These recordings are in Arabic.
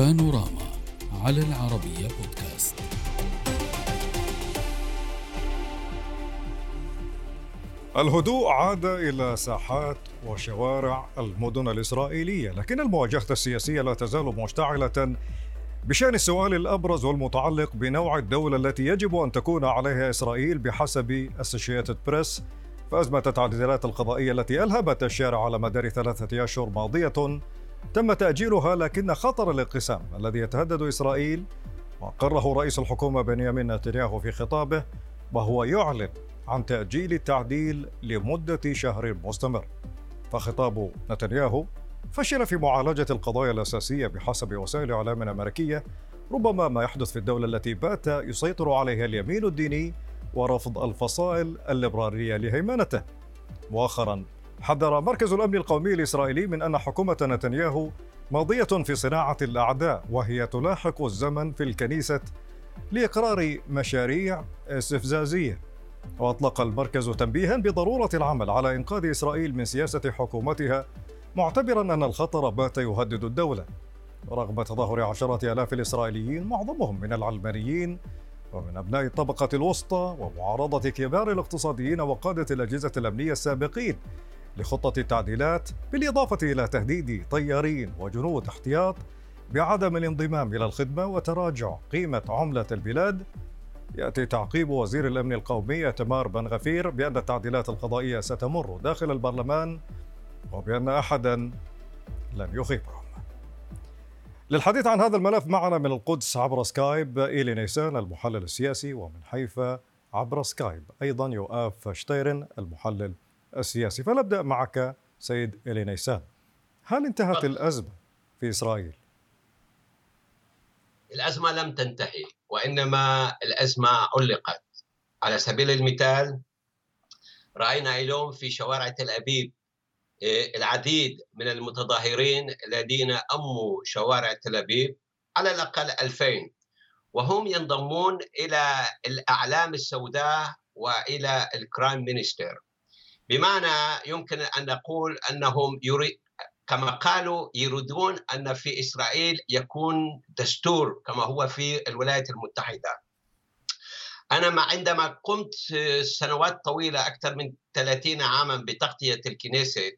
بانوراما على العربية بودكاست. الهدوء عاد إلى ساحات وشوارع المدن الإسرائيلية لكن المواجهة السياسية لا تزال مشتعلة بشأن السؤال الأبرز والمتعلق بنوع الدولة التي يجب أن تكون عليها إسرائيل بحسب أسوشيتد بريس فأزمة التعديلات القضائية التي ألهبت الشارع على مدار ثلاثة أشهر ماضية. تم تأجيلها لكن خطر الانقسام الذي يتهدد إسرائيل وأقره رئيس الحكومة بنيامين نتنياهو في خطابه وهو يعلن عن تأجيل التعديل لمدة شهر مستمر. فخطاب نتنياهو فشل في معالجة القضايا الأساسية بحسب وسائل إعلام أمريكية ربما ما يحدث في الدولة التي بات يسيطر عليها اليمين الديني ورفض الفصائل الليبرالية لهيمنته. مؤخرا حذر مركز الأمن القومي الإسرائيلي من أن حكومة نتنياهو ماضية في صناعة الأعداء وهي تلاحق الزمن في الكنيسة لإقرار مشاريع استفزازية. وأطلق المركز تنبيها بضرورة العمل على إنقاذ إسرائيل من سياسة حكومتها معتبرا أن الخطر بات يهدد الدولة. رغم تظاهر عشرات آلاف الإسرائيليين معظمهم من العلمانيين ومن أبناء الطبقة الوسطى ومعارضة كبار الاقتصاديين وقادة الأجهزة الأمنية السابقين لخطة التعديلات بالإضافة إلى تهديد طيارين وجنود احتياط بعدم الانضمام إلى الخدمة وتراجع قيمة عملة البلاد. يأتي تعقيب وزير الأمن القومي تمار بن غفير بأن التعديلات القضائية ستمر داخل البرلمان وبأن أحدا لن يخيبهم. للحديث عن هذا الملف معنا من القدس عبر سكايب إيلي نيسان المحلل السياسي ومن حيفا عبر سكايب. أيضا يؤاف شتيرن المحلل السياسي. فنبدأ معك سيد إلي نيسان. هل انتهت الأزمة في إسرائيل؟ الأزمة لم تنتهي وإنما الأزمة علقت. على سبيل المثال رأينا اليوم في شوارع تل أبيب إيه، العديد من المتظاهرين الذين أموا شوارع تل أبيب على الأقل 2000 وهم ينضمون إلى الأعلام السوداء وإلى الكرايم مينستر بمعنى يمكن أن نقول أنهم يريد كما قالوا يريدون أن في إسرائيل يكون دستور كما هو في الولايات المتحدة. أنا ما عندما قمت سنوات طويلة أكثر من 30 عاما بتغطية الكنيسة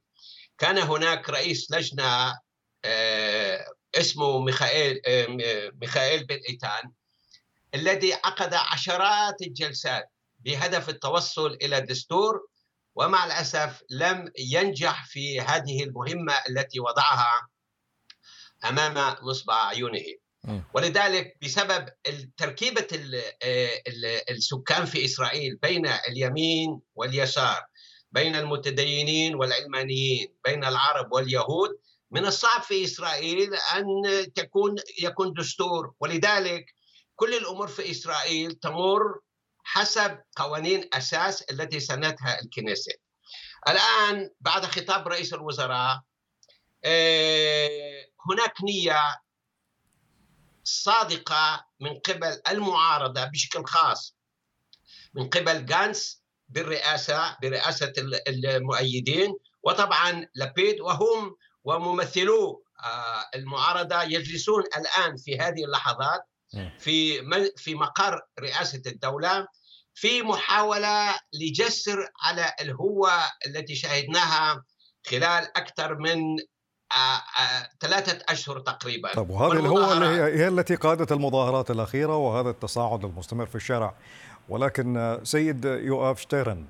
كان هناك رئيس لجنة آه، اسمه ميخائيل آه، ميخائيل بن إيتان الذي عقد عشرات الجلسات بهدف التوصل إلى دستور ومع الأسف لم ينجح في هذه المهمة التي وضعها أمام نصب اعينه ولذلك بسبب تركيبة السكان في إسرائيل بين اليمين واليسار بين المتدينين والعلمانيين بين العرب واليهود من الصعب في إسرائيل أن تكون يكون دستور. ولذلك كل الأمور في إسرائيل تمر حسب قوانين أساس التي سنتها الكنيسة. الآن بعد خطاب رئيس الوزراء آه، هناك نية صادقة من قبل المعارضة بشكل خاص من قبل جانس بالرئاسة برئاسة المؤيدين وطبعا لبيد وهم وممثلو آه، المعارضة يجلسون الآن في هذه اللحظات في في مقر رئاسة الدولة في محاولة لجسر على الهوة التي شاهدناها خلال أكثر من آه، آه، ثلاثة أشهر تقريبا. طب وهذه الهوة اللي هي, هي التي قادت المظاهرات الأخيرة وهذا التصاعد المستمر في الشارع. ولكن آه، سيد يؤاف شتيرن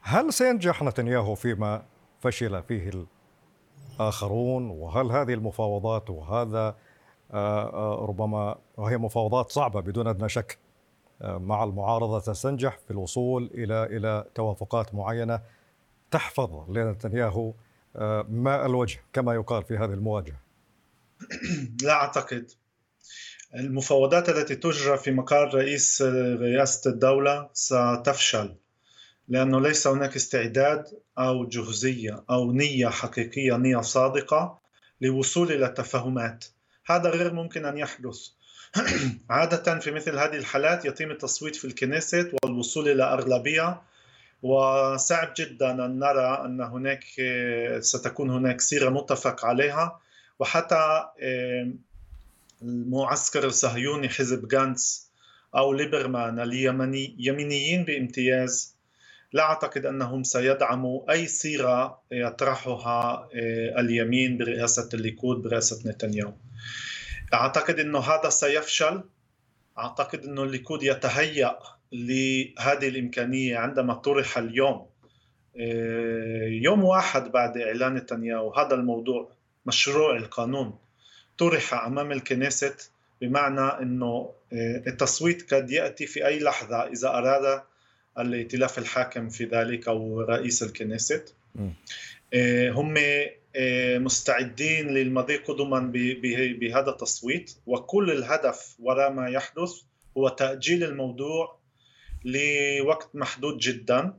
هل سينجح نتنياهو فيما فشل فيه الآخرون؟ وهل هذه المفاوضات وهذا ربما وهي مفاوضات صعبة بدون أدنى شك. مع المعارضة تستنجح في الوصول إلى إلى توافقات معينة تحفظ لنتنياهو آه، ماء الوجه كما يقال في هذه المواجهة. لا أعتقد. المفاوضات التي تجرى في مقر رئيس رئاسة الدولة ستفشل لأنه ليس هناك استعداد أو جهزية أو نية حقيقية نية صادقة للوصول إلى تفاهمات هذا غير ممكن أن يحدث. عادة في مثل هذه الحالات يتم التصويت في الكنيست والوصول إلى أغلبية وصعب جدا أن نرى أن هناك ستكون هناك سيرة متفق عليها. وحتى المعسكر الصهيوني حزب غانتس أو ليبرمان اليمنيين بامتياز لا أعتقد أنهم سيدعموا أي صيغة يطرحها آه، اليمين برئاسة الليكود برئاسة نتنياهو. أعتقد أنه هذا سيفشل. أعتقد أنه الليكود يتهيأ لهذه الإمكانية عندما طرح اليوم آه، يوم واحد بعد إعلان نتنياهو. هذا الموضوع مشروع القانون. طرح أمام الكنيست بمعنى أنه آه، التصويت قد يأتي في أي لحظة إذا أراد الائتلاف الحاكم في ذلك أو رئيس الكنيست. آه، هم مستعدين للمضي قدما بهذا التصويت. وكل الهدف وراء ما يحدث هو تأجيل الموضوع لوقت محدود جدا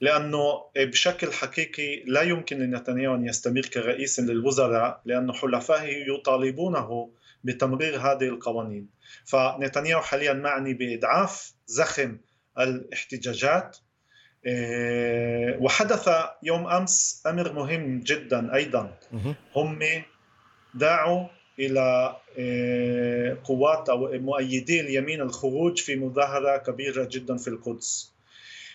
لأنه بشكل حقيقي لا يمكن لنتنياهو أن يستمر كرئيس للوزراء لأنه حلفائه يطالبونه بتمرير هذه القوانين. فنتنياهو حاليا معني بإضعاف زخم الاحتجاجات. إيه، وحدث يوم أمس أمر مهم جدا أيضا. هم دعوا إلى إيه، قوات أو مؤيدي اليمين الخروج في مظاهرة كبيرة جدا في القدس.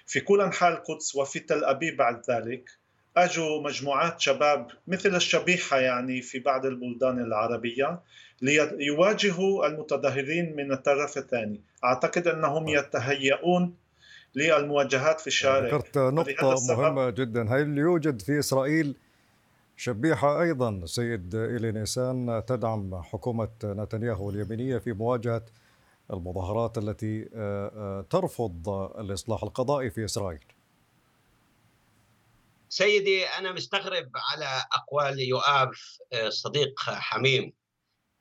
في كل أنحاء القدس وفي تل أبيب بعد ذلك أجوا مجموعات شباب مثل الشبيحة يعني في بعض البلدان العربية ليواجهوا المتظاهرين من الطرف الثاني. أعتقد أنهم يتهيئون للمواجهات في الشارع. ذكرت نقطة مهمة جدا. هل يوجد في إسرائيل شبيحة أيضا؟ سيد إلي نيسان تدعم حكومة نتنياهو اليمينية في مواجهة المظاهرات التي آه، آه، ترفض الإصلاح القضائي في إسرائيل. سيدي أنا مستغرب على أقوال يؤاف آه، صديق حميم.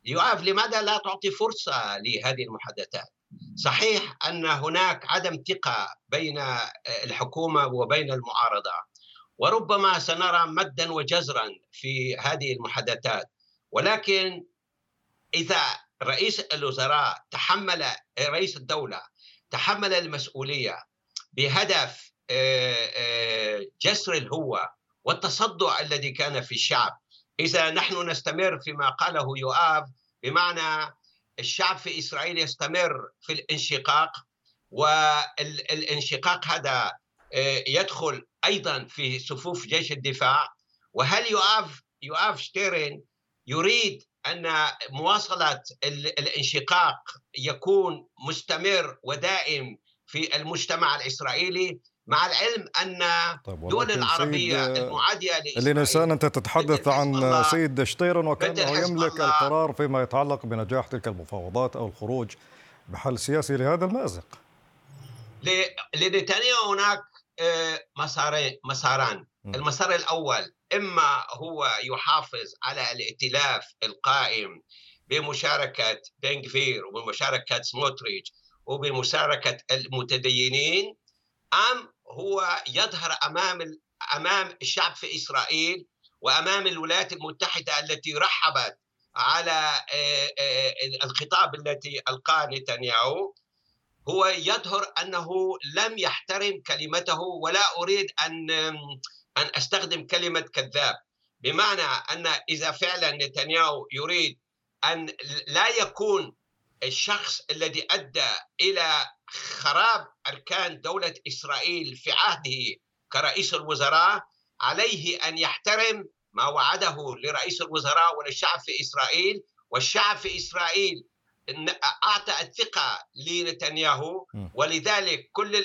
يؤاف لماذا لا تعطي فرصة لهذه المحادثات؟ صحيح أن هناك عدم ثقة بين الحكومة وبين المعارضة وربما سنرى مدا وجزرا في هذه المحادثات ولكن إذا رئيس الوزراء تحمل رئيس الدولة تحمل المسؤولية بهدف آه، آه، جسر الهوة والتصدع الذي كان في الشعب. إذا نحن نستمر فيما قاله يؤاب بمعنى الشعب في إسرائيل يستمر في الانشقاق والانشقاق هذا آه، يدخل أيضا في صفوف جيش الدفاع. وهل يؤاب يؤاب شتيرن يريد أن مواصلة الانشقاق يكون مستمر ودائم في المجتمع الإسرائيلي؟ مع العلم أن الدول طيب العربية المعادية لإسرائيل نسان أنت تتحدث عن سيد شطيرن وكأنه يملك القرار فيما يتعلق بنجاح تلك المفاوضات أو الخروج بحل سياسي لهذا المازق. لنتنياهو هناك آه، مسارين مساران. المسار الأول إما هو يحافظ على الائتلاف القائم بمشاركة بنغفير وبمشاركة سموتريتش وبمشاركة المتدينين أم هو يظهر أمام أمام الشعب في إسرائيل وأمام الولايات المتحدة التي رحبت على آه، آه، الخطاب الذي ألقاه نتنياهو. هو يظهر أنه لم يحترم كلمته ولا أريد أن أن أستخدم كلمة كذاب. بمعنى أن إذا فعلا نتنياهو يريد أن لا يكون الشخص الذي أدى إلى خراب أركان دولة إسرائيل في عهده كرئيس الوزراء عليه أن يحترم ما وعده لرئيس الوزراء وللشعب في إسرائيل. والشعب في إسرائيل أعطى الثقة لنتنياهو. ولذلك كل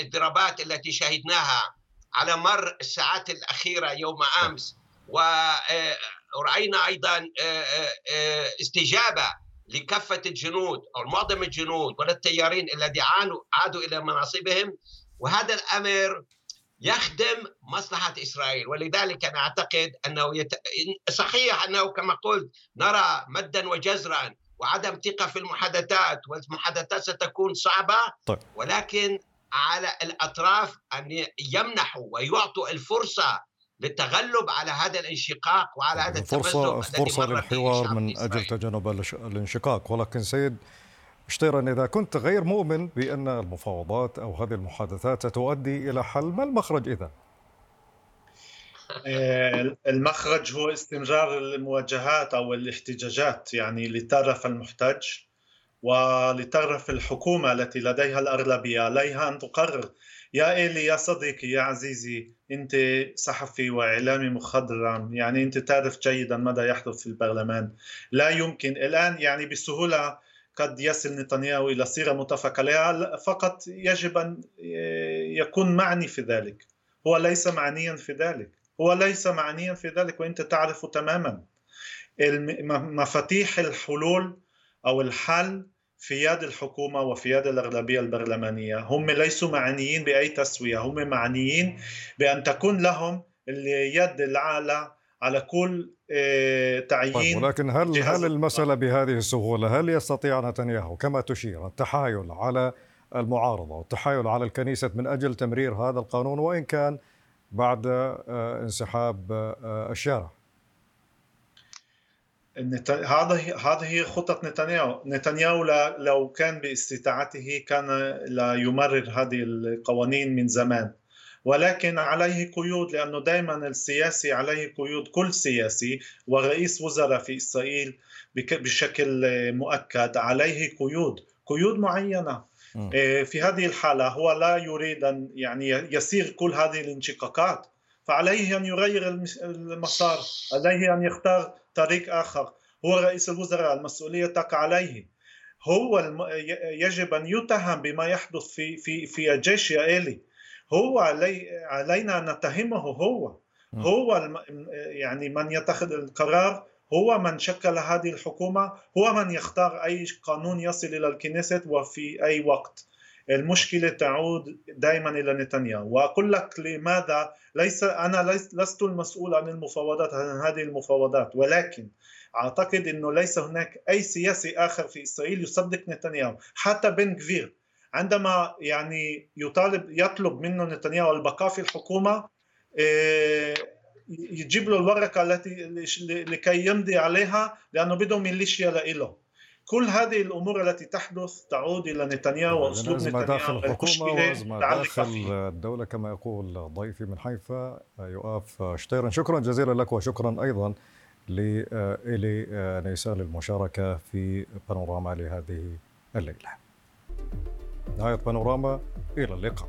الضربات التي شهدناها على مر الساعات الأخيرة يوم أمس ورأينا أيضا آه، آه، آه، استجابة لكافة الجنود أو معظم الجنود والطيارين الذين عانوا عادوا إلى مناصبهم. وهذا الأمر يخدم مصلحة إسرائيل. ولذلك أنا أعتقد أنه يت... صحيح أنه كما قلت نرى مدا وجزرا وعدم ثقة في المحادثات والمحادثات ستكون صعبة. طيب. ولكن على الأطراف أن يمنحوا ويعطوا الفرصة للتغلب على هذا الانشقاق وعلى هذا فرصة فرصة للحوار من أجل تجنب الانشقاق. ولكن سيد شطيرا إذا كنت غير مؤمن بأن المفاوضات أو هذه المحادثات ستؤدي إلى حل ما المخرج إذا؟ آه، المخرج هو استمرار المواجهات أو الاحتجاجات يعني لطرف المحتج ولطرف الحكومة التي لديها الأغلبية. عليها أن تقرر. يا إيلي يا صديقي يا عزيزي أنت صحفي وإعلامي مخضرم يعني أنت تعرف جيدا ماذا يحدث في البرلمان. لا يمكن الآن يعني بسهولة قد يصل نتنياهو إلى صيغة متفق عليها فقط يجب أن يكون معني في ذلك. هو ليس معنيا في ذلك. هو ليس معنيا في ذلك وأنت تعرف تماما. مفاتيح الحلول أو الحل في يد الحكومة وفي يد الأغلبية البرلمانية. هم ليسوا معنيين بأي تسوية. هم معنيين بأن تكون لهم اليد الأعلى على كل آه، تعيين طيب ولكن هل هل المسألة بهذه السهولة هل يستطيع نتنياهو كما تشير التحايل على المعارضة والتحايل على الكنيسة من أجل تمرير هذا القانون وإن كان بعد آه، انسحاب آه، الشارع هذا هذه هي خطة نتنياهو، نتنياهو لو كان باستطاعته كان لا يمرر هذه القوانين من زمان. ولكن عليه قيود لأنه دائما السياسي عليه قيود كل سياسي ورئيس وزراء في إسرائيل بشكل مؤكد عليه قيود. قيود معينة. إيه، في هذه الحالة هو لا يريد أن يعني يسير كل هذه الانشقاقات. فعليه أن يغير المسار عليه أن يختار طريق آخر. هو رئيس الوزراء المسؤولية تقع عليه. هو الم... يجب أن يتهم بما يحدث في في في الجيش يا إيلي. هو علي... علينا أن نتهمه هو. هو الم... يعني من يتخذ القرار هو من شكل هذه الحكومة هو من يختار أي قانون يصل إلى الكنيست وفي أي وقت. المشكلة تعود دائما إلى نتنياهو. وأقول لك لماذا؟ ليس أنا لست المسؤول عن المفاوضات عن هذه المفاوضات. ولكن أعتقد أنه ليس هناك أي سياسي آخر في إسرائيل يصدق نتنياهو. حتى بن كفير عندما يعني يطالب يطلب منه نتنياهو البقاء في الحكومة آه، يجيب له الورقة التي لكي يمضي عليها لأنه بده ميليشيا لإله. كل هذه الأمور التي تحدث تعود إلى نتنياهو وأسلوب نتنياهو داخل الحكومة وأزمة داخل الدولة كما يقول ضيفي من حيفا يؤاف شتيرن. شكرا جزيلا لك وشكرا أيضا لإلي نيسان للمشاركة في بانوراما لهذه الليلة. نهاية بانوراما إلى اللقاء.